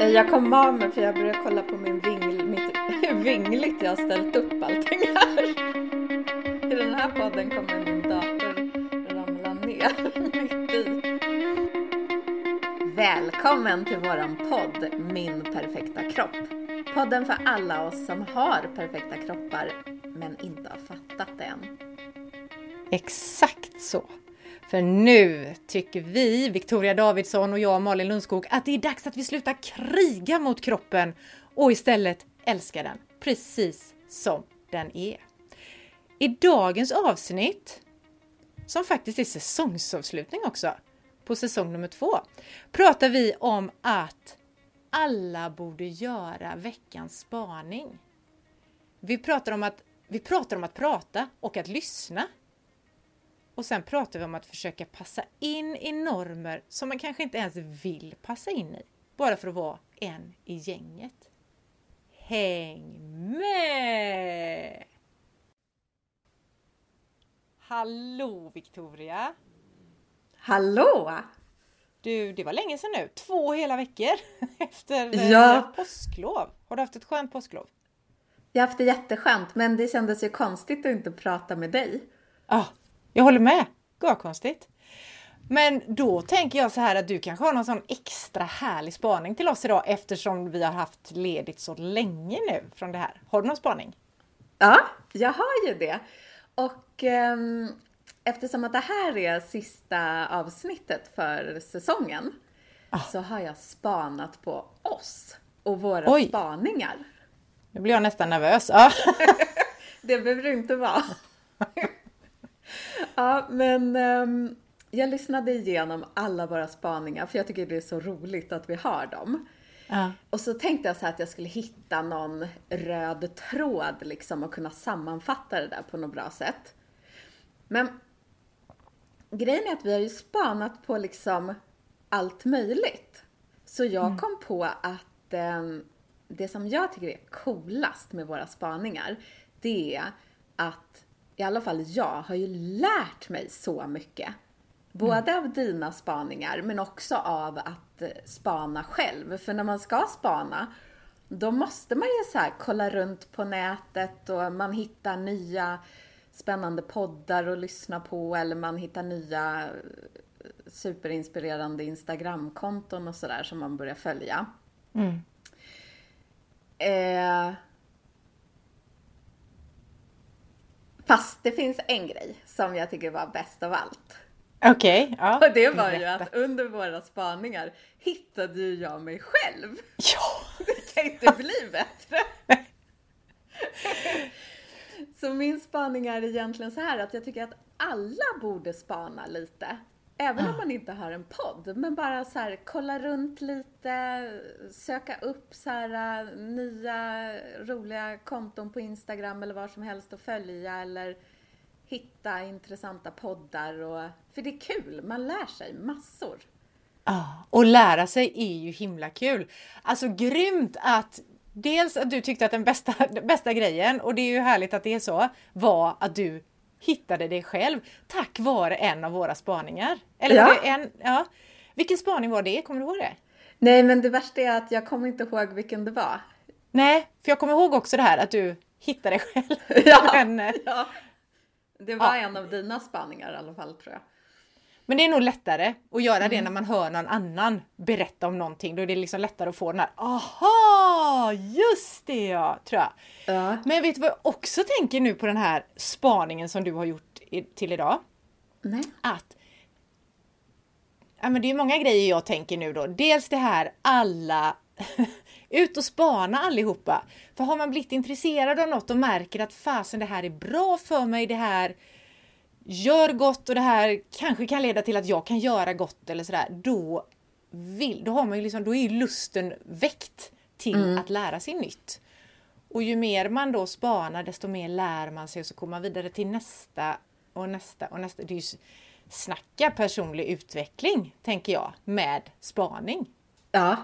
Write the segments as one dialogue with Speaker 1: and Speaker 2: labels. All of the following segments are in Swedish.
Speaker 1: Eh, jag kom av mig för jag började kolla på min vingl, mitt, hur vingligt jag har ställt upp allting här. I den här podden kommer min dator ramla ner mitt i. Välkommen till våran podd Min perfekta kropp. Podden för alla oss som har perfekta kroppar men inte har fattat det än.
Speaker 2: Exakt så. För nu tycker vi, Victoria Davidsson och jag, Malin Lundskog, att det är dags att vi slutar kriga mot kroppen och istället älskar den precis som den är. I dagens avsnitt, som faktiskt är säsongsavslutning också, på säsong nummer två, pratar vi om att alla borde göra veckans spaning. Vi pratar om att, vi pratar om att prata och att lyssna. Och sen pratar vi om att försöka passa in i normer som man kanske inte ens vill passa in i. Bara för att vara en i gänget. Häng med! Hallå Victoria!
Speaker 1: Hallå!
Speaker 2: Du, det var länge sedan nu. Två hela veckor efter eh,
Speaker 1: Ja.
Speaker 2: påsklov. Har du haft ett skönt påsklov?
Speaker 1: Jag har haft det jätteskönt men det kändes ju konstigt att inte prata med dig.
Speaker 2: Ja, jag håller med. konstigt. Men då tänker jag så här att du kanske har någon sån extra härlig spaning till oss idag eftersom vi har haft ledigt så länge nu från det här. Har du någon spaning?
Speaker 1: Ja, jag har ju det. Och ehm, eftersom att det här är sista avsnittet för säsongen
Speaker 2: Ah.
Speaker 1: så har jag spanat på oss och våra
Speaker 2: Oj.
Speaker 1: spaningar.
Speaker 2: Nu blir jag nästan nervös. Ja.
Speaker 1: Det behöver du inte vara. ja, men ehm, jag lyssnade igenom alla våra spaningar för jag tycker det är så roligt att vi har dem.
Speaker 2: Ja.
Speaker 1: Och så tänkte jag så att jag skulle hitta någon röd tråd liksom och kunna sammanfatta det där på något bra sätt. Men grejen är att vi har ju spanat på liksom allt möjligt. Så jag kom på att eh, det som jag tycker är coolast med våra spaningar, det är att i alla fall jag har ju lärt mig så mycket. Både av dina spaningar men också av att eh, spana själv. För när man ska spana då måste man ju så här kolla runt på nätet och man hittar nya spännande poddar att lyssna på eller man hittar nya eh, superinspirerande Instagramkonton och sådär som man börjar följa.
Speaker 2: Mm.
Speaker 1: Eh, fast det finns en grej som jag tycker var bäst av allt.
Speaker 2: Okej, ja.
Speaker 1: Och det var ju att under våra spaningar hittade ju jag mig själv.
Speaker 2: Ja!
Speaker 1: Det kan inte bli bättre. Så min spaning är egentligen så här att jag tycker att alla borde spana lite. Även om man inte har en podd. Men bara så här kolla runt lite, söka upp så här nya roliga konton på Instagram eller var som helst att följa eller hitta intressanta poddar och för det är kul, man lär sig massor.
Speaker 2: Ja, och lära sig är ju himla kul. Alltså grymt att dels att du tyckte att den bästa, den bästa grejen, och det är ju härligt att det är så, var att du hittade dig själv tack vare en av våra spaningar. Eller var
Speaker 1: Ja.
Speaker 2: det en, ja. Vilken spaning var det? Kommer du ihåg det?
Speaker 1: Nej men det värsta är att jag kommer inte ihåg vilken det var.
Speaker 2: Nej, för jag kommer ihåg också det här att du hittade dig själv.
Speaker 1: Ja.
Speaker 2: Men, eh,
Speaker 1: Ja. Det var
Speaker 2: Ja.
Speaker 1: en av dina spaningar i alla fall tror jag.
Speaker 2: Men det är nog lättare att göra
Speaker 1: Mm.
Speaker 2: det när man hör någon annan berätta om någonting. Då är det liksom lättare att få den här aha, just det ja, tror jag.
Speaker 1: Ja.
Speaker 2: Men vet du vad jag också tänker nu på den här spaningen som du har gjort i, till idag?
Speaker 1: Nej.
Speaker 2: Att ja, men det är många grejer jag tänker nu då. Dels det här alla ut och spana allihopa. För har man blivit intresserad av något och märker att fasen det här är bra för mig, det här gör gott och det här kanske kan leda till att jag kan göra gott eller sådär. Då, vill, då, har man ju liksom, då är ju lusten väckt till att lära sig nytt. Och ju mer man då spanar desto mer lär man sig och så kommer man vidare till nästa och nästa och nästa. Det är ju snacka personlig utveckling, tänker jag, med spaning.
Speaker 1: Ja.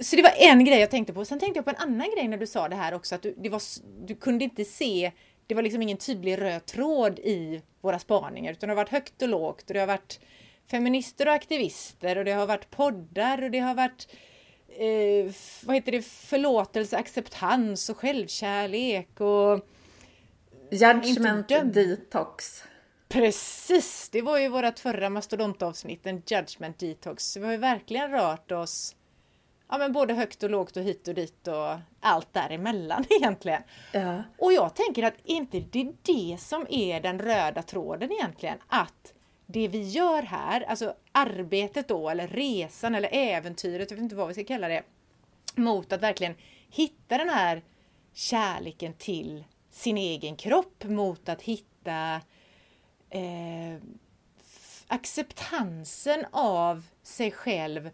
Speaker 2: Så det var en grej jag tänkte på. Sen tänkte jag på en annan grej när du sa det här också, att du, det var, du kunde inte se, det var liksom ingen tydlig röd tråd i våra spaningar, utan det har varit högt och lågt och det har varit feminister och aktivister och det har varit poddar och det har varit eh, vad heter det, förlåtelse, acceptans och självkärlek och
Speaker 1: Judgment detox.
Speaker 2: Precis, det var ju vårt förra mastodontavsnitt, en judgment detox. Vi har ju verkligen rört oss ja, men både högt och lågt och hit och dit och allt däremellan egentligen.
Speaker 1: Ja.
Speaker 2: Och jag tänker att inte det är det som är den röda tråden egentligen, att det vi gör här, alltså arbetet då, eller resan eller äventyret, jag vet inte vad vi ska kalla det, mot att verkligen hitta den här kärleken till sin egen kropp, mot att hitta eh, acceptansen av sig själv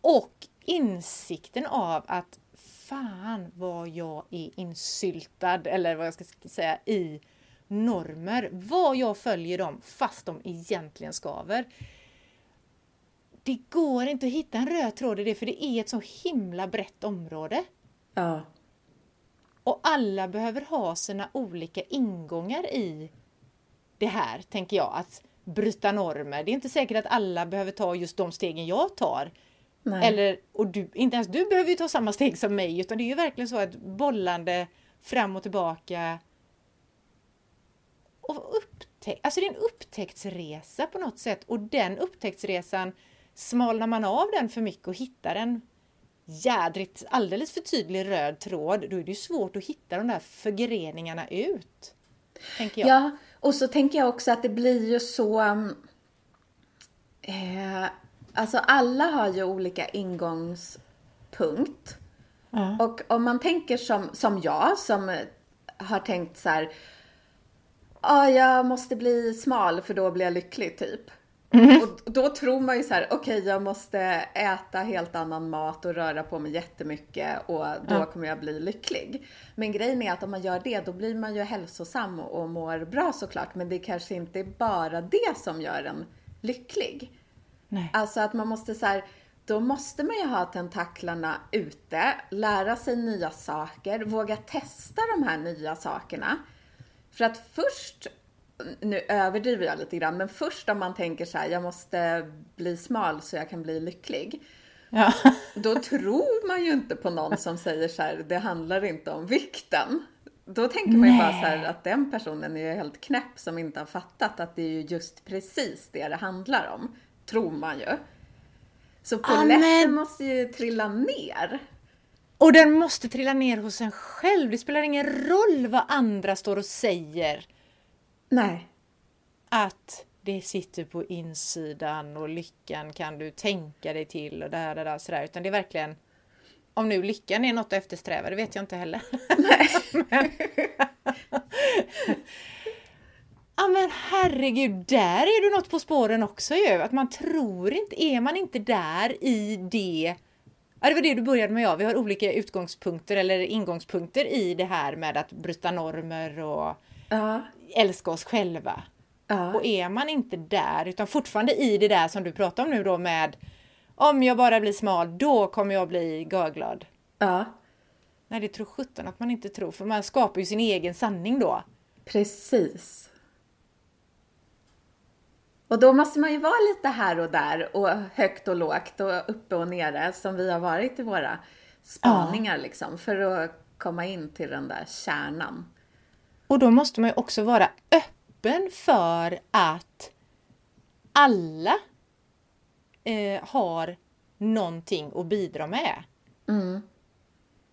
Speaker 2: och insikten av att fan vad jag är insyltad, eller vad jag ska säga, i normer. Vad jag följer dem fast de egentligen skaver. Det går inte att hitta en röd tråd i det för det är ett så himla brett område.
Speaker 1: Ja.
Speaker 2: Och alla behöver ha sina olika ingångar i det här, tänker jag. Att bryta normer. Det är inte säkert att alla behöver ta just de stegen jag tar.
Speaker 1: Nej.
Speaker 2: Eller, och du, inte ens du behöver ju ta samma steg som mig, utan det är ju verkligen så att bollande fram och tillbaka. Och upptäck, alltså det är en upptäcktsresa på något sätt och den upptäcktsresan smalnar man av den för mycket och hittar en jädrigt alldeles för tydlig röd tråd, då är det ju svårt att hitta de där förgreningarna ut. Tänker jag.
Speaker 1: Ja, och så tänker jag också att det blir ju så... um, Eh, alltså alla har ju olika ingångspunkt.
Speaker 2: Ja.
Speaker 1: Och om man tänker som, som jag som har tänkt så här. Ja, jag måste bli smal för då blir jag lycklig typ. Och då tror man ju så här, okej jag måste äta helt annan mat och röra på mig jättemycket och då
Speaker 2: Ja.
Speaker 1: kommer jag bli lycklig. Men grejen är att om man gör det då blir man ju hälsosam och mår bra såklart. Men det kanske inte är bara det som gör en lycklig.
Speaker 2: Nej.
Speaker 1: Alltså att man måste så här, då måste man ju ha tentaklarna ute, lära sig nya saker, våga testa de här nya sakerna. För att först, nu överdriver jag lite grann, men först om man tänker så här, jag måste bli smal så jag kan bli lycklig.
Speaker 2: Ja.
Speaker 1: Då tror man ju inte på någon som säger så här, det handlar inte om vikten. Då tänker man ju bara så här att den personen är ju helt knäpp som inte har fattat att det är ju just precis det det handlar om. Tror man ju. Så polletten
Speaker 2: Amen.
Speaker 1: måste ju trilla ner.
Speaker 2: Och den måste trilla ner hos en själv. Det spelar ingen roll vad andra står och säger.
Speaker 1: Nej.
Speaker 2: Att det sitter på insidan och lyckan kan du tänka dig till och där, där, där, sådär. Utan det är verkligen om nu lyckan är något att eftersträva, det vet jag inte heller. men, ja men herregud, där är du något på spåren också ju. Att man tror inte, är man inte där i det Ja, det var det du började med ja. Vi har olika utgångspunkter eller ingångspunkter i det här med att bryta normer och
Speaker 1: Ja.
Speaker 2: älska oss själva.
Speaker 1: Ja.
Speaker 2: Och är man inte där, utan fortfarande i det där som du pratar om nu då med om jag bara blir smal, då kommer jag bli görglad.
Speaker 1: Ja.
Speaker 2: Nej, det tror sjutton att man inte tror, för man skapar ju sin egen sanning då.
Speaker 1: Precis. Och då måste man ju vara lite här och där och högt och lågt och uppe och nere som vi har varit i våra spaningar liksom för att komma in till den där kärnan.
Speaker 2: Och då måste man ju också vara öppen för att alla eh, har någonting att bidra med.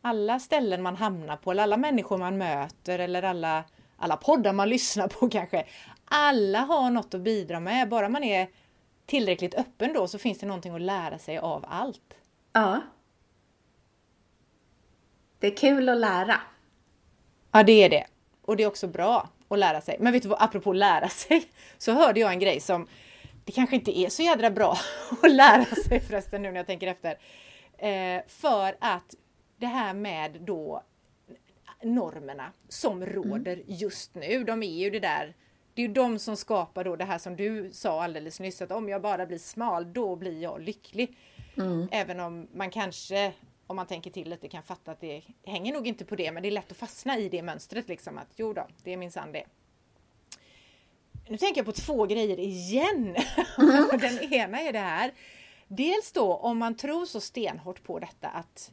Speaker 2: Alla ställen man hamnar på, eller alla människor man möter eller alla, alla poddar man lyssnar på kanske. Alla har något att bidra med. Bara man är tillräckligt öppen då så finns det någonting att lära sig av allt.
Speaker 1: Ja. Det är kul att lära.
Speaker 2: Ja, det är det. Och det är också bra att lära sig. Men vet du vad, apropå lära sig, så hörde jag en grej som det kanske inte är så jädra bra att lära sig förresten nu när jag tänker efter. Eh, för att det här med då normerna som råder just nu, de är ju det där det är ju de som skapar då det här som du sa alldeles nyss, att om jag bara blir smal, då blir jag lycklig. Även om man kanske, om man tänker till lite, kan fatta att det hänger nog inte på det, men det är lätt att fastna i det mönstret liksom att jo då, det är minsann det. nu tänker jag på två grejer igen. Den ena är det här. Dels då om man tror så stenhårt på detta att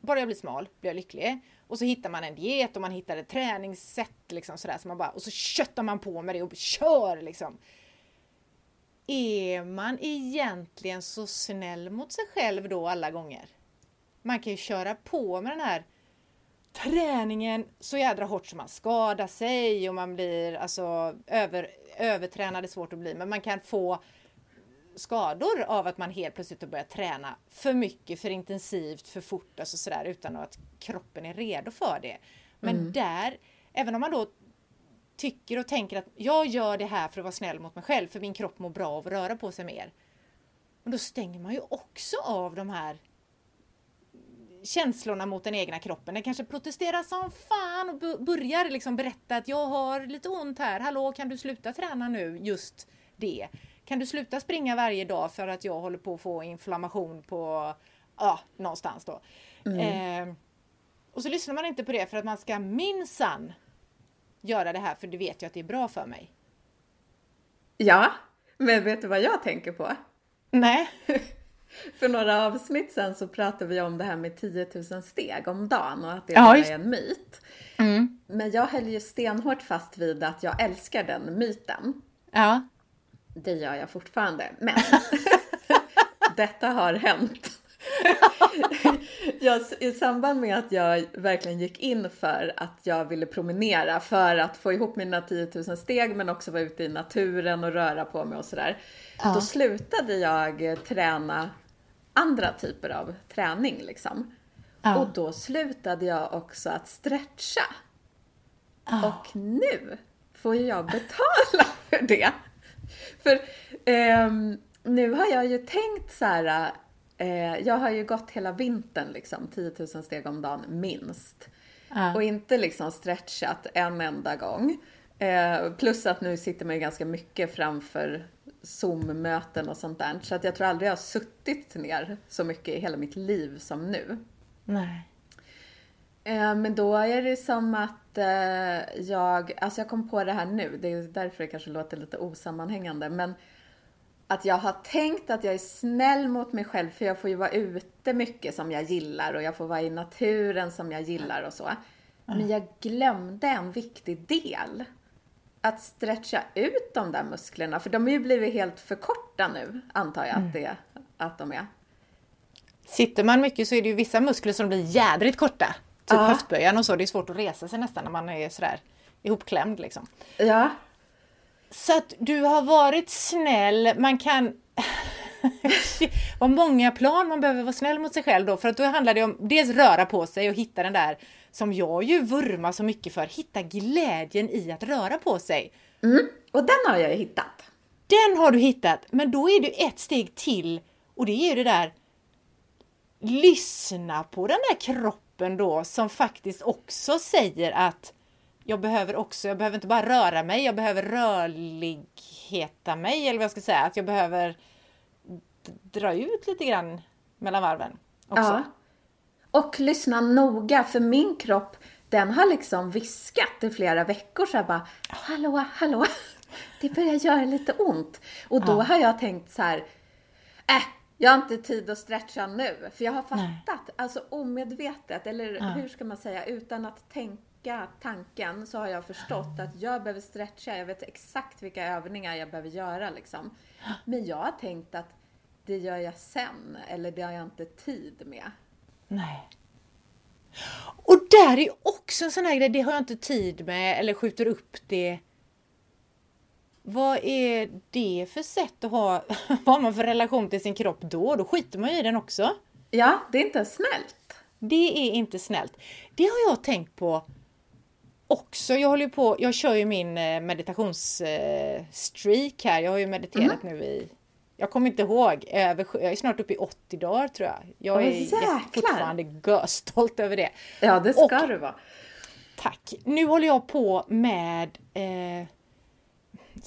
Speaker 2: bara jag blir smal blir jag lycklig. Och så hittar man en diet och man hittar ett träningssätt liksom sådär så man bara, och så köttar man på med det och kör liksom. Är man egentligen så snäll mot sig själv då alla gånger? Man kan ju köra på med den här träningen så jädra hårt som man skadar sig och man blir alltså över, övertränad är svårt att bli men man kan få skador av att man helt plötsligt har börjat träna för mycket, för intensivt, för fort alltså sådär utan att kroppen är redo för det. Men mm. där, även om man då tycker och tänker att jag gör det här för att vara snäll mot mig själv för min kropp mår bra av att röra på sig mer. Men då stänger man ju också av de här känslorna mot den egna kroppen. Den kanske protesterar som fan och börjar liksom berätta att jag har lite ont här. Hallå, kan du sluta träna nu? Just det. Kan du sluta springa varje dag för att jag håller på att få inflammation på, ja, någonstans då. Mm. Eh, och så lyssnar man inte på det för att man ska minsann göra det här för det vet jag att det är bra för mig.
Speaker 1: Ja, men vet du vad jag tänker på?
Speaker 2: Nej.
Speaker 1: För några avsnitt sen så pratade vi om det här med 10 000 steg om dagen och att det ja, är en myt. Mm. Men jag höll ju stenhårt fast vid att jag älskar den myten.
Speaker 2: Ja.
Speaker 1: Det gör jag fortfarande. Men detta har hänt. jag, I samband med att jag verkligen gick in för att jag ville promenera för att få ihop mina 10 000 steg men också vara ute i naturen och röra på mig och sådär. Ja. Då slutade jag träna andra typer av träning liksom. Ja. Och då slutade jag också att stretcha. Ja. Och nu får jag betala för det. För eh, nu har jag ju tänkt så här, eh, jag har ju gått hela vintern liksom 10 000 steg om dagen minst. Ja. Och inte liksom stretchat en enda gång. Eh, plus att nu sitter man ju ganska mycket framför Zoom-möten och sånt där. Så att jag tror aldrig jag har suttit ner så mycket i hela mitt liv som nu.
Speaker 2: Nej.
Speaker 1: Eh, men då är det som att eh, jag, alltså jag kom på det här nu, det är därför det kanske låter lite osammanhängande, men att jag har tänkt att jag är snäll mot mig själv för jag får ju vara ute mycket som jag gillar och jag får vara i naturen som jag gillar och så. Men jag glömde en viktig del att stretcha ut de där musklerna, för de har ju blivit helt för korta nu, antar jag att, mm. det, att de är.
Speaker 2: Sitter man mycket så är det ju vissa muskler som blir jädrigt korta. Typ ja. höftböjan och så, det är svårt att resa sig nästan när man är sådär ihopklämd liksom.
Speaker 1: Ja.
Speaker 2: Så att du har varit snäll, man kan vad många plan man behöver vara snäll mot sig själv då, för att då handlar det om dels röra på sig och hitta den där som jag ju vurmar så mycket för, hitta glädjen i att röra på sig.
Speaker 1: Mm, och den har jag ju hittat.
Speaker 2: Den har du hittat, men då är det ett steg till och det är ju det där lyssna på den där kroppen då som faktiskt också säger att jag behöver också, jag behöver inte bara röra mig, jag behöver rörligheta mig eller vad jag ska säga, att jag behöver dra ut lite grann mellan varven också. Ja.
Speaker 1: Och lyssna noga, för min kropp, den har liksom viskat i flera veckor så här bara Hallå, hallå, det börjar göra lite ont. Och då ja. har jag tänkt så här, äh, jag har inte tid att stretcha nu. För jag har fattat, Nej. alltså omedvetet, eller ja. hur ska man säga, utan att tänka tanken så har jag förstått att jag behöver stretcha, jag vet exakt vilka övningar jag behöver göra liksom. Men jag har tänkt att det gör jag sen, eller det har jag inte tid med.
Speaker 2: Nej. Och där är också en sån här grej, det har jag inte tid med eller skjuter upp det. Vad är det för sätt att ha, vad har man för relation till sin kropp då? Då skiter man ju i den också.
Speaker 1: Ja, det är inte snällt.
Speaker 2: Det är inte snällt. Det har jag tänkt på också. Jag håller på, jag kör ju min eh, meditationsstreak här. Jag har ju mediterat mm. nu i jag kommer inte ihåg, över, jag är snart uppe i 80 dagar tror jag. Jag är fortfarande görstolt över det.
Speaker 1: Ja, det ska och, du vara.
Speaker 2: Tack! Nu håller jag på med eh,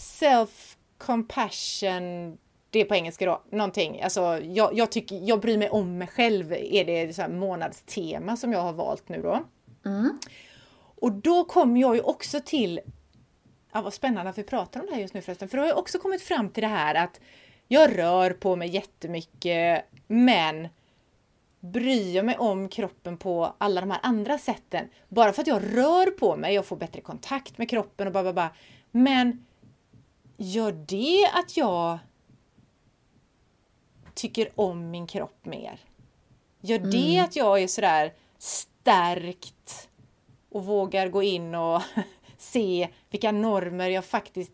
Speaker 2: self compassion det är på engelska då, någonting. Alltså, jag, jag, tycker, jag bryr mig om mig själv, är det så månadstema som jag har valt nu då.
Speaker 1: Mm.
Speaker 2: Och då kommer jag ju också till ja, vad spännande att vi pratar om det här just nu förresten. För då har jag också kommit fram till det här att jag rör på mig jättemycket men bryr jag mig om kroppen på alla de här andra sätten. Bara för att jag rör på mig, jag får bättre kontakt med kroppen och bara, bara. Men gör det att jag tycker om min kropp mer? Gör det mm. att jag är sådär stärkt och vågar gå in och se vilka normer jag faktiskt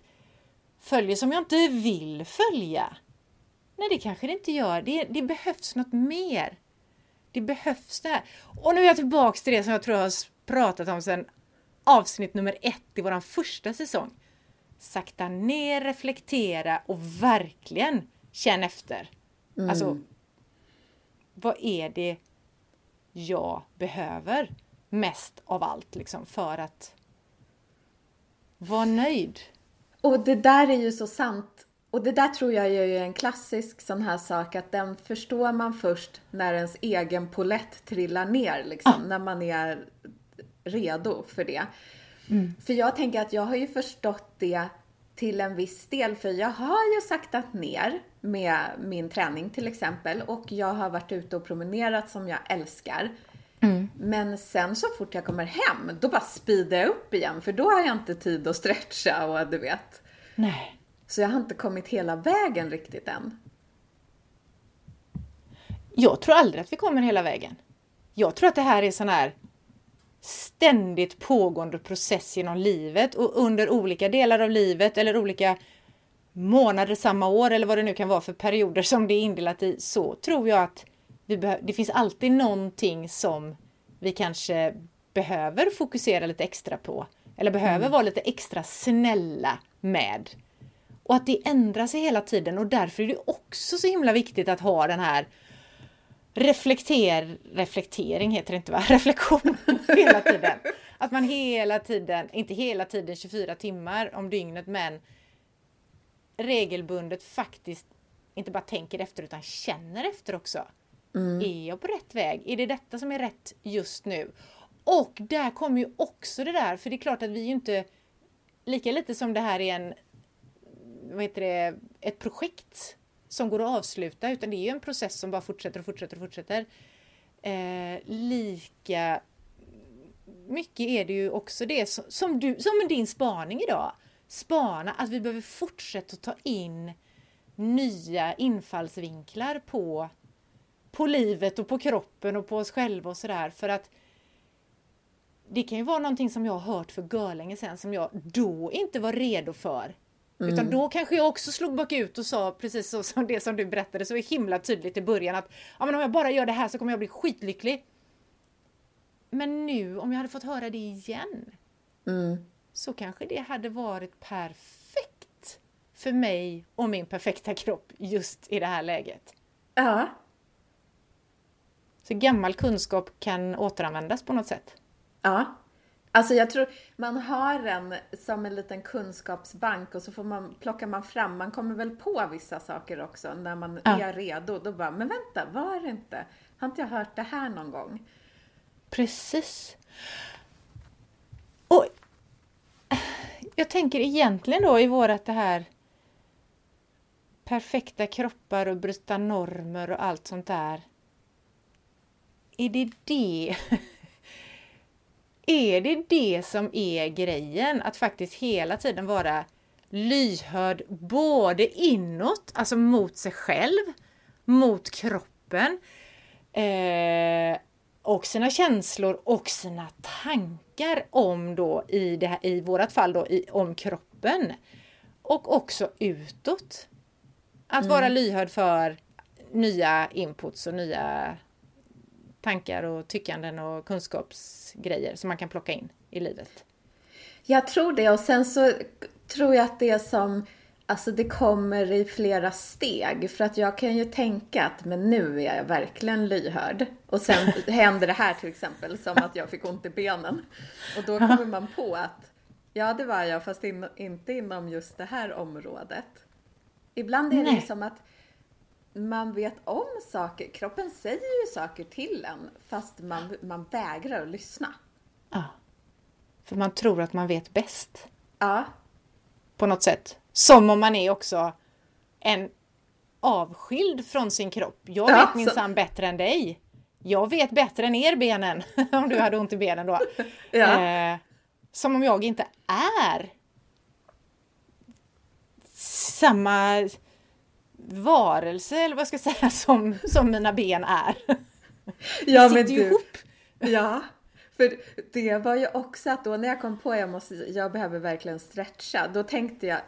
Speaker 2: följer som jag inte vill följa? Nej, det kanske det inte gör. Det, det behövs något mer. Det behövs det här. Och nu är jag tillbaks till det som jag tror jag har pratat om sedan avsnitt nummer ett i vår första säsong. Sakta ner, reflektera och verkligen känn efter. Mm. Alltså, vad är det jag behöver mest av allt liksom för att vara nöjd?
Speaker 1: Och det där är ju så sant och det där tror jag är en klassisk sån här sak att den förstår man först när ens egen polett trillar ner liksom, ah. när man är redo för det. Mm. För jag tänker att jag har ju förstått det till en viss del för jag har ju saktat ner med min träning till exempel och jag har varit ute och promenerat som jag älskar. Mm. Men sen så fort jag kommer hem, då bara speedar jag upp igen för då har jag inte tid att stretcha och du vet.
Speaker 2: Nej.
Speaker 1: Så jag har inte kommit hela vägen riktigt än.
Speaker 2: Jag tror aldrig att vi kommer hela vägen. Jag tror att det här är sån här ständigt pågående process genom livet och under olika delar av livet eller olika månader samma år eller vad det nu kan vara för perioder som det är indelat i så tror jag att det finns alltid någonting som vi kanske behöver fokusera lite extra på eller behöver mm. vara lite extra snälla med. Och att det ändrar sig hela tiden och därför är det också så himla viktigt att ha den här reflekter, reflektering heter det inte va? Reflektion hela tiden. Att man hela tiden, inte hela tiden 24 timmar om dygnet men regelbundet faktiskt inte bara tänker efter utan känner efter också. Mm. Är jag på rätt väg? Är det detta som är rätt just nu? Och där kommer ju också det där, för det är klart att vi ju inte lika lite som det här är en vad heter det, ett projekt som går att avsluta utan det är ju en process som bara fortsätter och fortsätter och fortsätter. Eh, lika mycket är det ju också det som, som, du, som din spaning idag. Spana, att vi behöver fortsätta ta in nya infallsvinklar på, på livet och på kroppen och på oss själva och sådär för att det kan ju vara någonting som jag har hört för görlänge sedan som jag då inte var redo för Mm. Utan då kanske jag också slog bakut och sa precis så som det som du berättade så himla tydligt i början att ja, men om jag bara gör det här så kommer jag bli skitlycklig. Men nu om jag hade fått höra det igen mm. så kanske det hade varit perfekt för mig och min perfekta kropp just i det här läget.
Speaker 1: Ja.
Speaker 2: Så gammal kunskap kan återanvändas på något sätt.
Speaker 1: Ja. Alltså jag tror man har en som en liten kunskapsbank och så får man, plockar man fram, man kommer väl på vissa saker också när man ja. är redo. Då bara, men vänta, var det inte? Har inte jag hört det här någon gång?
Speaker 2: Precis. Och jag tänker egentligen då i vårat det här perfekta kroppar och bryta normer och allt sånt där. Är det det är det det som är grejen? Att faktiskt hela tiden vara lyhörd både inåt, alltså mot sig själv, mot kroppen eh, och sina känslor och sina tankar om då i, det här, i vårat fall då i, om kroppen. Och också utåt. Att mm. vara lyhörd för nya inputs och nya tankar och tyckanden och kunskapsgrejer som man kan plocka in i livet.
Speaker 1: Jag tror det och sen så tror jag att det som Alltså det kommer i flera steg för att jag kan ju tänka att men nu är jag verkligen lyhörd. Och sen händer det här till exempel som att jag fick ont i benen. Och då kommer man på att ja det var jag fast in, inte inom just det här området. Ibland är det Nej. som att man vet om saker. Kroppen säger ju saker till en fast man, man vägrar att lyssna.
Speaker 2: Ja. För man tror att man vet bäst.
Speaker 1: Ja.
Speaker 2: på något sätt. Som om man är också en avskild från sin kropp. Jag
Speaker 1: Ja,
Speaker 2: vet minsann bättre än dig. Jag vet bättre än er benen, om du hade ont i benen då.
Speaker 1: Ja.
Speaker 2: Eh, som om jag inte är samma varelse, eller vad jag ska säga, som, som mina ben är.
Speaker 1: Ja,
Speaker 2: sitter ju ihop.
Speaker 1: Ja, för det var ju också att då när jag kom på att jag, måste, jag behöver verkligen stretcha, då tänkte jag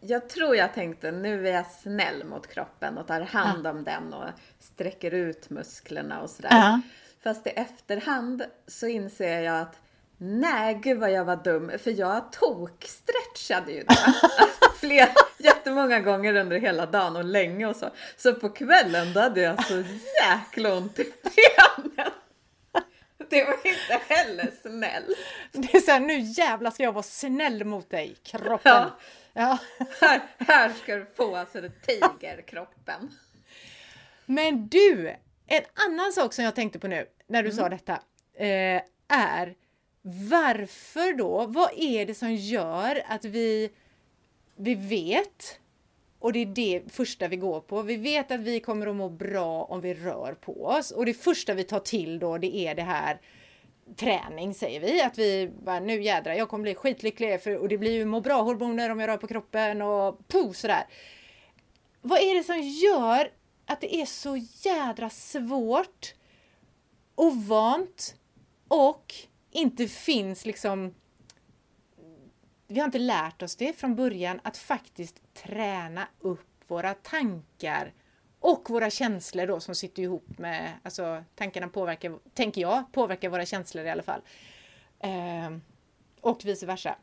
Speaker 1: jag tror jag tänkte nu är jag snäll mot kroppen och tar hand om den och sträcker ut musklerna och sådär.
Speaker 2: Ja.
Speaker 1: Fast i efterhand så inser jag att nej, gud vad jag var dum. För jag tok-stretchade ju då. Fler, jättemånga gånger under hela dagen och länge och så. Så på kvällen då hade jag så jäkla ont i benen. Det var inte heller snäll.
Speaker 2: Det är så här, nu jävlar ska jag vara snäll mot dig, kroppen.
Speaker 1: Ja.
Speaker 2: Ja.
Speaker 1: Här, här ska du få så det tiger kroppen.
Speaker 2: Men du, en annan sak som jag tänkte på nu när du
Speaker 1: Mm.
Speaker 2: sa detta eh, är varför då? Vad är det som gör att vi, vi vet och det är det första vi går på. Vi vet att vi kommer att må bra om vi rör på oss och det första vi tar till då det är det här träning säger vi. Att vi bara nu jädrar, jag kommer bli skitlycklig för, och det blir ju må bra hormoner om jag rör på kroppen och puh, sådär. Vad är det som gör att det är så jädra svårt, ovant och inte finns liksom vi har inte lärt oss det från början att faktiskt träna upp våra tankar och våra känslor då som sitter ihop med, alltså tankarna påverkar, tänker jag, påverkar våra känslor i alla fall. Ehm, och vice versa.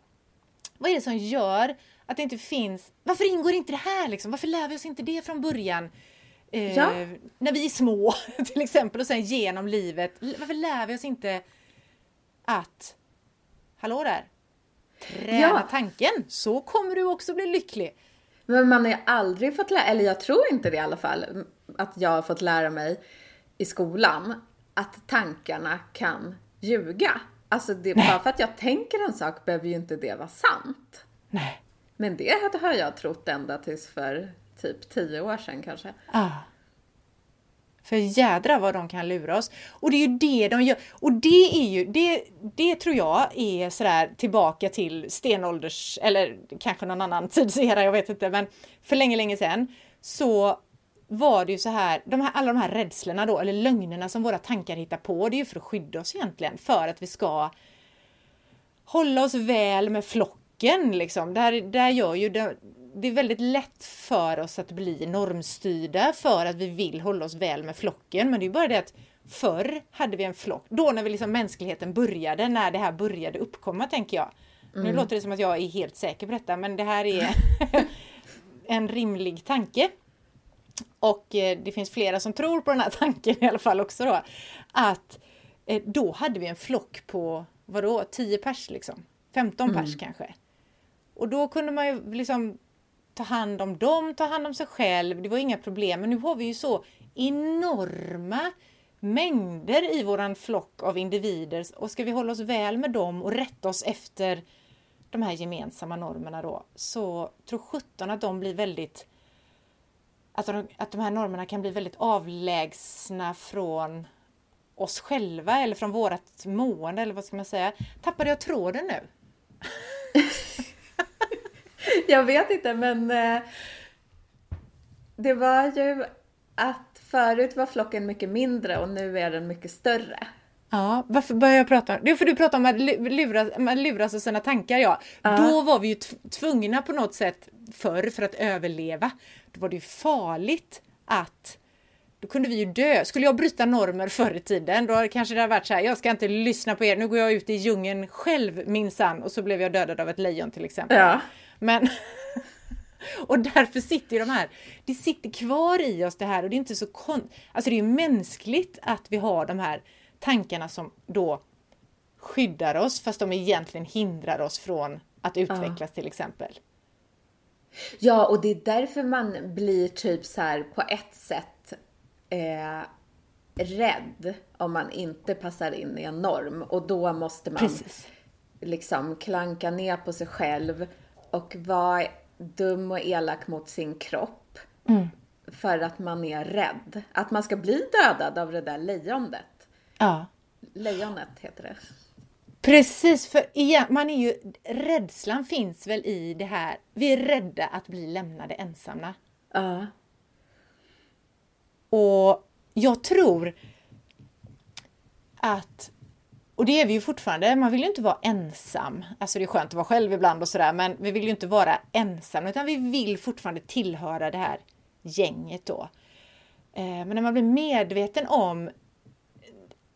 Speaker 2: Vad är det som gör att det inte finns, varför ingår inte det här liksom? Varför lär vi oss inte det från början? Eh,
Speaker 1: Ja.
Speaker 2: När vi är små till exempel och sen genom livet. Varför lär vi oss inte att, hallå där, träna
Speaker 1: Ja.
Speaker 2: tanken så kommer du också bli lycklig.
Speaker 1: Men man har ju aldrig fått lära, eller jag tror inte det i alla fall, att jag har fått lära mig i skolan att tankarna kan ljuga. Alltså det, bara för att jag tänker en sak behöver ju inte det vara sant.
Speaker 2: Nej.
Speaker 1: Men det har jag trott ända tills för typ tio år sedan kanske.
Speaker 2: Ah. För jädra vad de kan lura oss. Och det är ju det de gör. Och det är ju, det, det tror jag är sådär tillbaka till stenålders, eller kanske någon annan tidsera, jag vet inte, men för länge, länge sedan så var det ju så här, de här, alla de här rädslorna då, eller lögnerna som våra tankar hittar på, det är ju för att skydda oss egentligen, för att vi ska hålla oss väl med flocken liksom. Där, där gör ju det, det är väldigt lätt för oss att bli normstyrda för att vi vill hålla oss väl med flocken. Men det är bara det att förr hade vi en flock, då när vi liksom mänskligheten började, när det här började uppkomma tänker jag. Nu låter det som att jag är helt säker på detta, men det här är en rimlig tanke. Och eh, det finns flera som tror på den här tanken i alla fall också då. Att eh, då hade vi en flock på, vadå, 10 pers liksom? 15 pers kanske. Och då kunde man ju liksom ta hand om dem, ta hand om sig själv. Det var inga problem. Men nu har vi ju så enorma mängder i våran flock av individer. Och ska vi hålla oss väl med dem och rätta oss efter de här gemensamma normerna då, så tror sjutton att de blir väldigt att de, att de här normerna kan bli väldigt avlägsna från oss själva eller från vårat mående eller vad ska man säga. Tappade jag tråden nu?
Speaker 1: Jag vet inte men eh, det var ju att förut var flocken mycket mindre och nu är den mycket större.
Speaker 2: Ja, varför börjar jag prata om det? är för du pratar om att lu- luras, man luras av sina tankar ja. Då var vi ju tv- tvungna på något sätt förr för att överleva. Då var det ju farligt att då kunde vi ju dö. Skulle jag bryta normer förr i tiden, då kanske det hade varit så här, jag ska inte lyssna på er, nu går jag ut i djungeln själv minsann. Och så blev jag dödad av ett lejon till exempel.
Speaker 1: Ja.
Speaker 2: Men och därför sitter de här, det sitter kvar i oss det här och det är inte så kon... Alltså det är ju mänskligt att vi har de här tankarna som då skyddar oss fast de egentligen hindrar oss från att utvecklas till exempel.
Speaker 1: Ja, och det är därför man blir typ så här på ett sätt eh, rädd om man inte passar in i en norm och då måste man
Speaker 2: Precis.
Speaker 1: liksom klanka ner på sig själv och vara dum och elak mot sin kropp.
Speaker 2: Mm.
Speaker 1: För att man är rädd. Att man ska bli dödad av det där lejonet.
Speaker 2: Ja.
Speaker 1: Lejonet heter det.
Speaker 2: Precis, för igen, man är ju, rädslan finns väl i det här. Vi är rädda att bli lämnade ensamma.
Speaker 1: Ja.
Speaker 2: Och jag tror att, och det är vi ju fortfarande, man vill ju inte vara ensam. Alltså det är skönt att vara själv ibland och sådär, men vi vill ju inte vara ensam, utan vi vill fortfarande tillhöra det här gänget då. Eh, men när man blir medveten om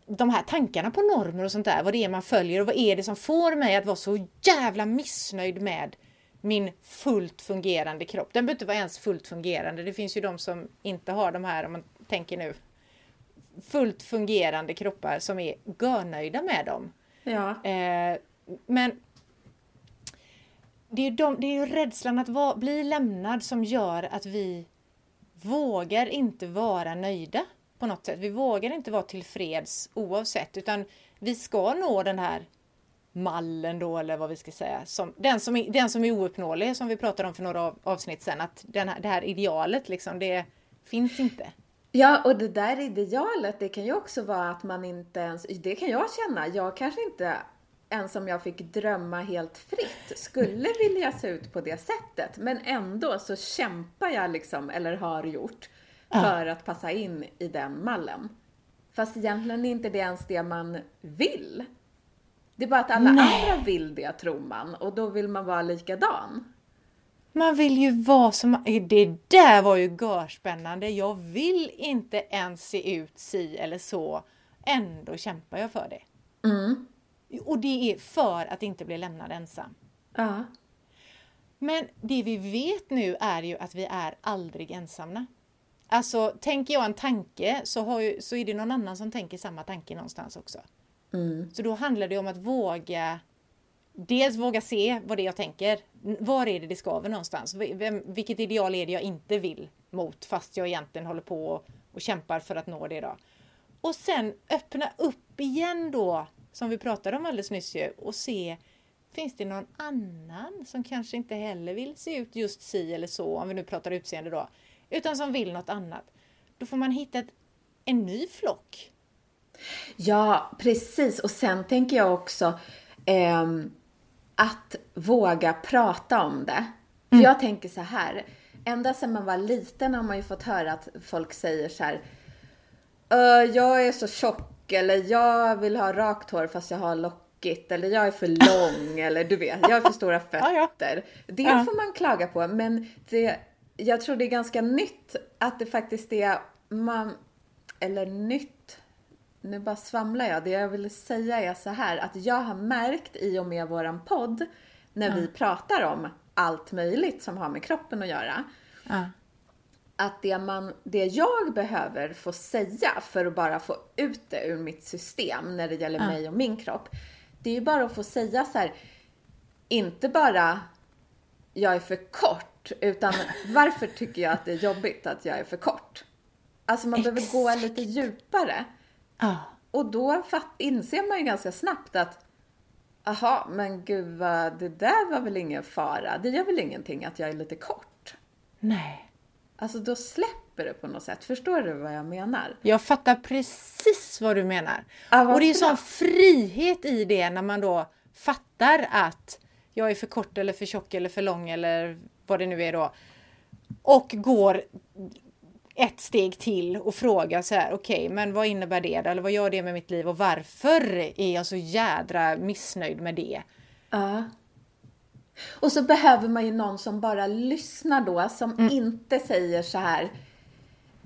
Speaker 2: de här tankarna på normer och sånt där, vad det är man följer och vad är det som får mig att vara så jävla missnöjd med min fullt fungerande kropp. Den behöver inte vara ens fullt fungerande. Det finns ju de som inte har de här, om man tänker nu, fullt fungerande kroppar som är görnöjda med dem.
Speaker 1: Ja.
Speaker 2: Eh, men det är, de, det är ju rädslan att vara, bli lämnad som gör att vi vågar inte vara nöjda på något sätt. Vi vågar inte vara tillfreds oavsett utan vi ska nå den här mallen då eller vad vi ska säga. Som, den, som är, den som är ouppnåelig som vi pratade om för några av, avsnitt sedan. Att den här, det här idealet liksom, det finns inte.
Speaker 1: Ja, och det där idealet, det kan ju också vara att man inte ens, det kan jag känna, jag kanske inte ens om jag fick drömma helt fritt skulle vilja se ut på det sättet. Men ändå så kämpar jag liksom, eller har gjort, för att passa in i den mallen. Fast egentligen är inte det ens det man vill. Det är bara att alla
Speaker 2: Nej.
Speaker 1: andra vill det, tror man. Och då vill man vara likadan.
Speaker 2: Man vill ju vara som... Det där var ju görspännande. Jag vill inte ens se ut si eller så. Ändå kämpar jag för det.
Speaker 1: Mm.
Speaker 2: Och det är för att inte bli lämnad ensam.
Speaker 1: Ja.
Speaker 2: Men det vi vet nu är ju att vi är aldrig ensamma. Alltså, tänker jag en tanke så, har ju, så är det någon annan som tänker samma tanke någonstans också.
Speaker 1: Mm.
Speaker 2: Så då handlar det om att våga Dels våga se vad det är jag tänker. Var är det det skaver någonstans? Vem, vilket ideal är det jag inte vill mot fast jag egentligen håller på och, och kämpar för att nå det då? Och sen öppna upp igen då, som vi pratade om alldeles nyss ju, och se Finns det någon annan som kanske inte heller vill se ut just si eller så, om vi nu pratar utseende då, utan som vill något annat? Då får man hitta ett, en ny flock.
Speaker 1: Ja, precis. Och sen tänker jag också ehm, att våga prata om det. För jag tänker så här, ända sedan man var liten har man ju fått höra att folk säger så här, "Ö, jag är så tjock eller jag vill ha rakt hår fast jag har lockigt eller jag är för lång eller du vet, jag har för stora fötter. Det får man klaga på, men det, jag tror det är ganska nytt att det faktiskt är man, eller nytt, nu bara svamlar jag. Det jag vill säga är så här att jag har märkt i och med våran podd när vi pratar om allt möjligt som har med kroppen att göra.
Speaker 2: Ja.
Speaker 1: Att det, man, det jag behöver få säga för att bara få ut det ur mitt system när det gäller mig och min kropp. Det är ju bara att få säga så här, inte bara jag är för kort, utan varför tycker jag att det är jobbigt att jag är för kort? Alltså man behöver gå
Speaker 2: Exakt.
Speaker 1: lite djupare.
Speaker 2: Ja.
Speaker 1: Och då fatt, inser man ju ganska snabbt att Aha, men gud vad, det där var väl ingen fara. Det gör väl ingenting att jag är lite kort.
Speaker 2: Nej.
Speaker 1: Alltså då släpper det på något sätt. Förstår du vad jag menar?
Speaker 2: Jag fattar precis vad du menar.
Speaker 1: Ja,
Speaker 2: och det är sån frihet i det när man då fattar att jag är för kort eller för tjock eller för lång eller vad det nu är då. Och går ett steg till och frågar så här, okej, men vad innebär det då? Eller vad gör det med mitt liv och varför är jag så jädra missnöjd med det?
Speaker 1: Ja. Och så behöver man ju någon som bara lyssnar då, som inte säger så här.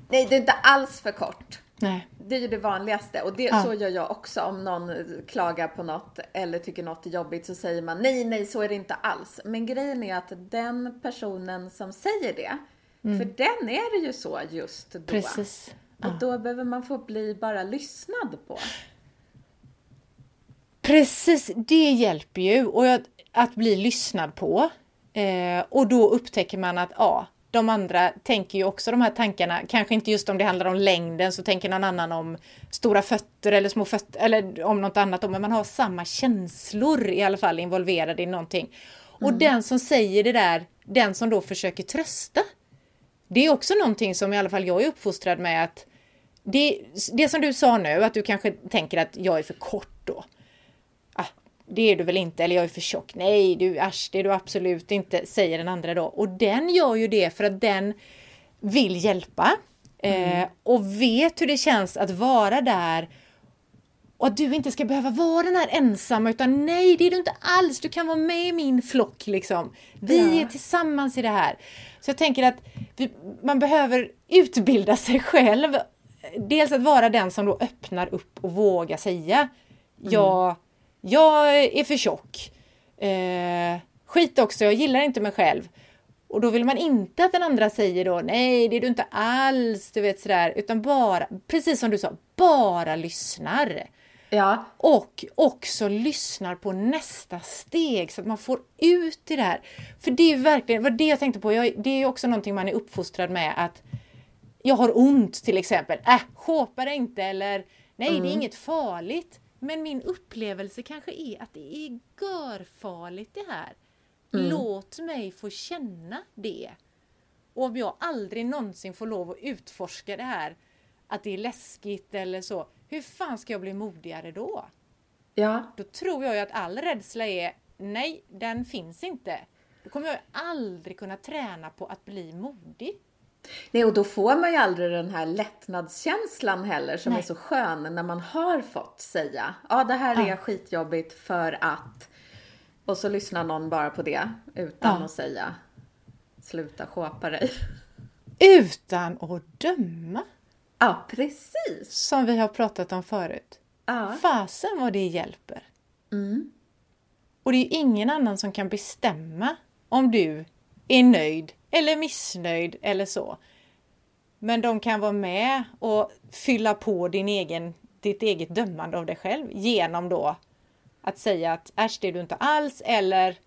Speaker 1: Nej, det är inte alls för kort.
Speaker 2: Nej.
Speaker 1: Det är ju det vanligaste och det,
Speaker 2: Ja.
Speaker 1: så gör jag också. Om någon klagar på något eller tycker något är jobbigt så säger man nej, nej, så är det inte alls. Men grejen är att den personen som säger det, för den är det ju så just då.
Speaker 2: Precis.
Speaker 1: Och då behöver man få bli bara lyssnad på.
Speaker 2: Precis, det hjälper ju och att, att bli lyssnad på. Eh, och då upptäcker man att ja, de andra tänker ju också de här tankarna. Kanske inte just om det handlar om längden så tänker någon annan om stora fötter eller små fötter eller om något annat. Men man har samma känslor i alla fall involverade i någonting. Och den som säger det där, den som då försöker trösta. Det är också någonting som i alla fall jag är uppfostrad med att det, det som du sa nu, att du kanske tänker att jag är för kort då. Ah, det är du väl inte, eller jag är för tjock. Nej, du asch, det är du absolut inte, säger den andra då. Och den gör ju det för att den vill hjälpa eh, och vet hur det känns att vara där och att du inte ska behöva vara den här ensamma utan nej, det är du inte alls. Du kan vara med i min flock liksom. Vi
Speaker 1: Ja.
Speaker 2: är tillsammans i det här. Så jag tänker att vi, man behöver utbilda sig själv. Dels att vara den som då öppnar upp och vågar säga jag, jag är för tjock. Eh, skit också, jag gillar inte mig själv. Och då vill man inte att den andra säger då nej, det är du inte alls, du vet sådär, utan bara, precis som du sa, bara lyssnar.
Speaker 1: Ja,
Speaker 2: Och också lyssnar på nästa steg så att man får ut det här. För det är verkligen, vad det jag tänkte på, jag, det är också någonting man är uppfostrad med att jag har ont till exempel, äh, shåpa dig inte eller nej det är inget farligt. Men min upplevelse kanske är att det är görfarligt det här. Låt mig få känna det. Och om jag aldrig någonsin får lov att utforska det här, att det är läskigt eller så, hur fan ska jag bli modigare då?
Speaker 1: ja,
Speaker 2: Då tror jag ju att all rädsla är, nej, den finns inte. Då kommer jag aldrig kunna träna på att bli modig.
Speaker 1: Nej, och då får man ju aldrig den här lättnadskänslan heller som
Speaker 2: Nej.
Speaker 1: är så skön när man har fått säga ja det här är
Speaker 2: Ja.
Speaker 1: skitjobbigt för att och så lyssnar någon bara på det utan
Speaker 2: Ja.
Speaker 1: att säga sluta shåpa dig.
Speaker 2: Utan att döma,
Speaker 1: Ja, precis.
Speaker 2: som vi har pratat om förut.
Speaker 1: Ja.
Speaker 2: Fasen vad det hjälper.
Speaker 1: Mm.
Speaker 2: Och det är ingen annan som kan bestämma om du är nöjd eller missnöjd eller så. Men de kan vara med och fylla på din egen, ditt eget dömande av dig själv genom då att säga att äsch det är du inte alls eller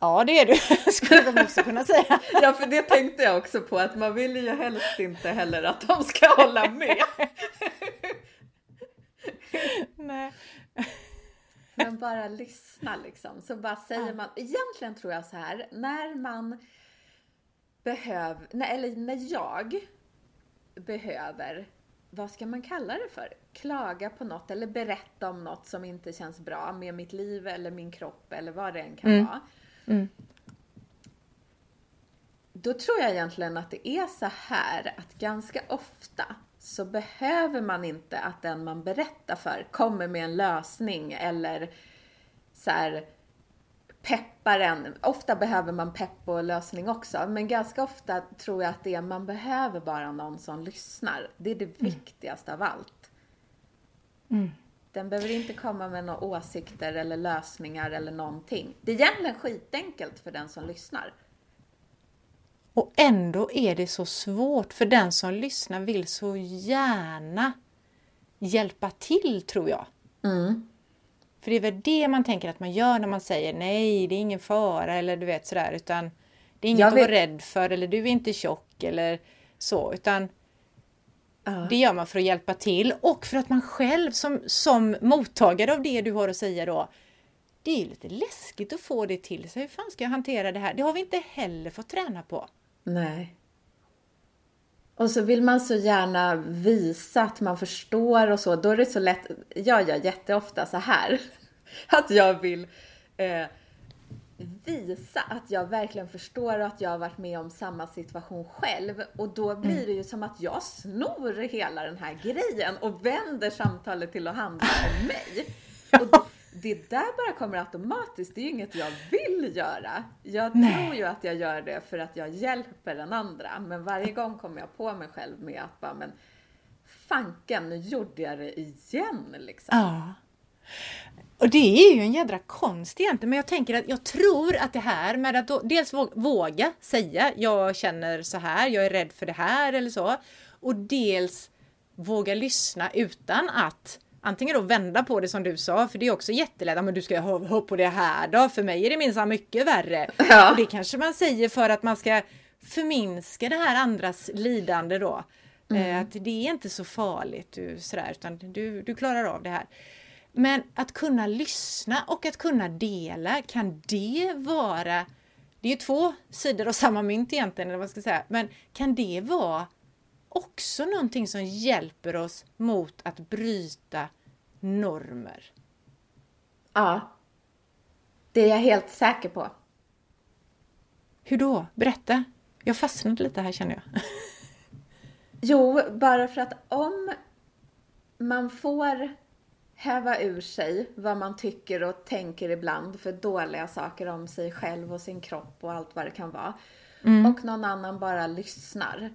Speaker 2: ja det är du, skulle de också kunna säga.
Speaker 1: ja, för det tänkte jag också på att man vill ju helst inte heller att de ska hålla med.
Speaker 2: Nej.
Speaker 1: Men bara lyssna liksom. Så bara säger man, egentligen tror jag så här, när man behöver, eller när jag behöver, vad ska man kalla det för? Klaga på något eller berätta om något som inte känns bra med mitt liv eller min kropp eller vad det än kan
Speaker 2: Mm.
Speaker 1: vara.
Speaker 2: Mm.
Speaker 1: Då tror jag egentligen att det är så här att ganska ofta så behöver man inte att den man berättar för kommer med en lösning eller så här peppar en. Ofta behöver man pepp och lösning också, men ganska ofta tror jag att det är man behöver bara någon som lyssnar. Det är det viktigaste av allt.
Speaker 2: Mm.
Speaker 1: Den behöver inte komma med några åsikter eller lösningar eller någonting. Det är egentligen skitenkelt för den som lyssnar.
Speaker 2: Och ändå är det så svårt för den som lyssnar vill så gärna hjälpa till tror jag.
Speaker 1: Mm.
Speaker 2: För det är väl det man tänker att man gör när man säger nej, det är ingen fara eller du vet sådär utan det är inget
Speaker 1: Jag
Speaker 2: att vara rädd för eller du är inte tjock eller så utan
Speaker 1: Ja.
Speaker 2: det gör man för att hjälpa till och för att man själv som, som mottagare av det du har att säga då det är ju lite läskigt att få det till sig. Hur fan ska jag hantera det här? Det har vi inte heller fått träna på.
Speaker 1: Nej. Och så vill man så gärna visa att man förstår och så. Då är det så lätt. Jag gör jätteofta så här. Att jag vill eh, visa att jag verkligen förstår och att jag har varit med om samma situation själv. Och då blir det ju som att jag snor hela den här grejen och vänder samtalet till att handla om mig. Och det, där bara kommer automatiskt. Det är ju inget jag vill göra. Jag tror ju att jag gör det för att jag hjälper den andra. Men varje gång kommer jag på mig själv med att bara, men fanken, nu gjorde jag det igen liksom.
Speaker 2: Ja. Och det är ju en jädra konst egentligen, men jag tänker att jag tror att det här med att då, dels vå- våga säga jag känner så här, jag är rädd för det här eller så. Och dels våga lyssna utan att antingen då vända på det som du sa, för det är också jättelätt, "Ja, men du ska hö på det här då, för mig är det minsann mycket värre.
Speaker 1: Ja.
Speaker 2: Och det kanske man säger för att man ska förminska det här andras lidande då. Eh, Att det är inte så farligt du, sådär, utan du, du klarar av det här. Men att kunna lyssna och att kunna dela, kan det vara... Det är ju två sidor av samma mynt egentligen, eller vad ska jag säga. Men kan det vara också någonting som hjälper oss mot att bryta normer?
Speaker 1: Ja. Det är jag helt säker på.
Speaker 2: Hur då? Berätta. Jag fastnade lite här känner jag.
Speaker 1: Jo, bara för att om man får häva ur sig vad man tycker och tänker ibland för dåliga saker om sig själv och sin kropp och allt vad det kan vara. Mm. Och någon annan bara lyssnar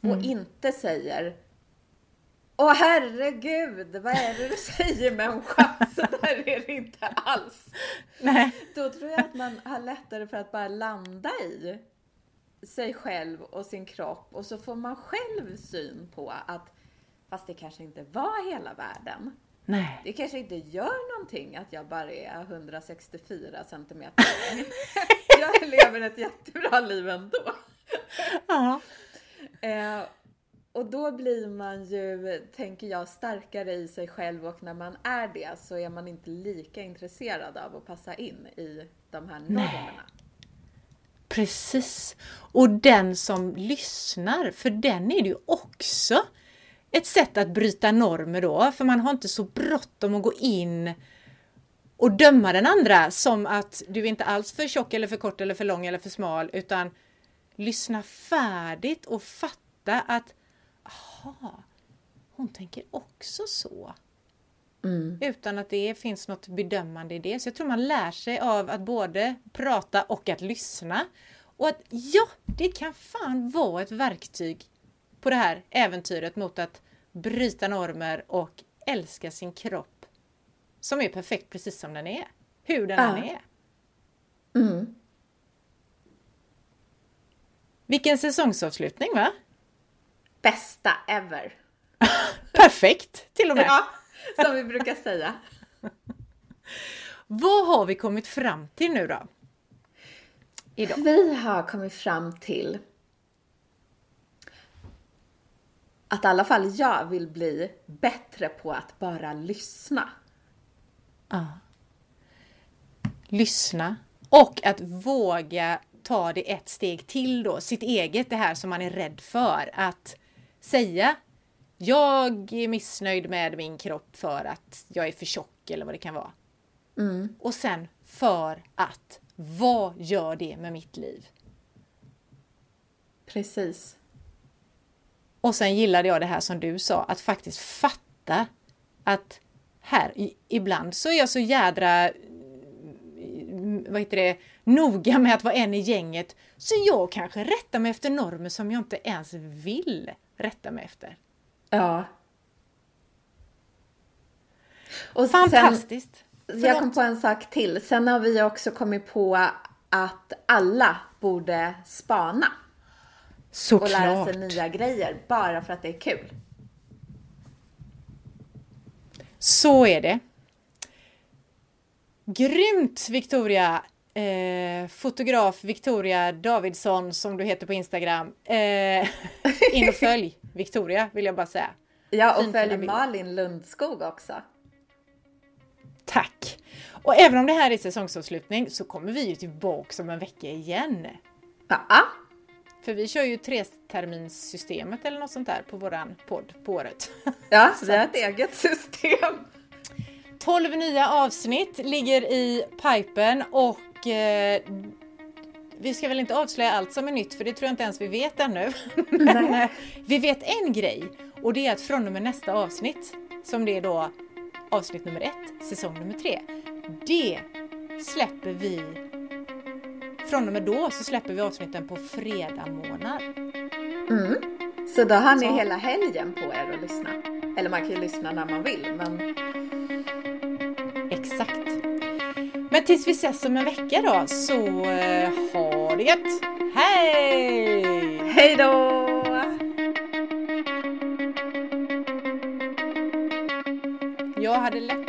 Speaker 1: och mm. inte säger Åh herregud, vad är det du säger människa? Så där är det inte alls.
Speaker 2: Nej.
Speaker 1: Då tror jag att man har lättare för att bara landa i sig själv och sin kropp och så får man själv syn på att fast det kanske inte var hela världen.
Speaker 2: Nej.
Speaker 1: Det kanske inte gör någonting att jag bara är 164 centimeter jag lever ett jättebra liv ändå.
Speaker 2: Ja.
Speaker 1: Eh, och då blir man ju, tänker jag, starkare i sig själv och när man är det så är man inte lika intresserad av att passa in i de här normerna.
Speaker 2: Precis. Och den som lyssnar, för den är det ju också ett sätt att bryta normer då, för man har inte så bråttom att gå in och döma den andra som att du är inte alls för tjock eller för kort eller för lång eller för smal utan lyssna färdigt och fatta att aha, hon tänker också så. Mm. Utan att det finns något bedömande i det. Så jag tror man lär sig av att både prata och att lyssna. Och att ja, det kan fan vara ett verktyg på det här äventyret mot att bryta normer och älska sin kropp som är perfekt precis som den är. Hur den ja. än är.
Speaker 1: Mm.
Speaker 2: Vilken säsongsavslutning va?
Speaker 1: Bästa ever!
Speaker 2: Perfekt till och med!
Speaker 1: Ja, som vi brukar säga.
Speaker 2: Vad har vi kommit fram till nu då?
Speaker 1: Idag? Vi har kommit fram till att i alla fall jag vill bli bättre på att bara lyssna.
Speaker 2: Ja. Lyssna och att våga ta det ett steg till då, sitt eget, det här som man är rädd för. Att säga jag är missnöjd med min kropp för att jag är för tjock eller vad det kan vara.
Speaker 1: Mm.
Speaker 2: Och sen för att, vad gör det med mitt liv?
Speaker 1: Precis.
Speaker 2: Och sen gillade jag det här som du sa, att faktiskt fatta att här, ibland så är jag så jädra vad heter det, noga med att vara en i gänget så jag kanske rättar mig efter normer som jag inte ens vill rätta mig efter.
Speaker 1: Ja.
Speaker 2: Och Fantastiskt!
Speaker 1: Sen, jag kom på en sak till. Sen har vi också kommit på att alla borde spana.
Speaker 2: Såklart!
Speaker 1: Och lära sig nya grejer bara för att det är kul.
Speaker 2: Så är det. Grymt Victoria! Eh, fotograf Victoria Davidsson som du heter på Instagram. Eh, in och följ Victoria vill jag bara säga.
Speaker 1: Ja, och följ Malin Lundskog också.
Speaker 2: Tack! Och även om det här är säsongsavslutning så kommer vi ju tillbaka om en vecka igen.
Speaker 1: Ja.
Speaker 2: För vi kör ju treterminssystemet eller något sånt där på våran podd på året.
Speaker 1: Ja, vi har ett eget system.
Speaker 2: 12 nya avsnitt ligger i pipen och eh, vi ska väl inte avslöja allt som är nytt för det tror jag inte ens vi vet ännu. Men eh, vi vet en grej och det är att från och med nästa avsnitt, som det är då avsnitt nummer ett, säsong nummer tre, det släpper vi från och med då så släpper vi avsnitten på fredag månad.
Speaker 1: Mm. Så då har ni så. hela helgen på er att lyssna. Eller man kan ju lyssna när man vill men
Speaker 2: Exakt. Men tills vi ses om en vecka då, så uh, ha det gött! Hej!
Speaker 1: Hej då!
Speaker 2: Jag hade lätt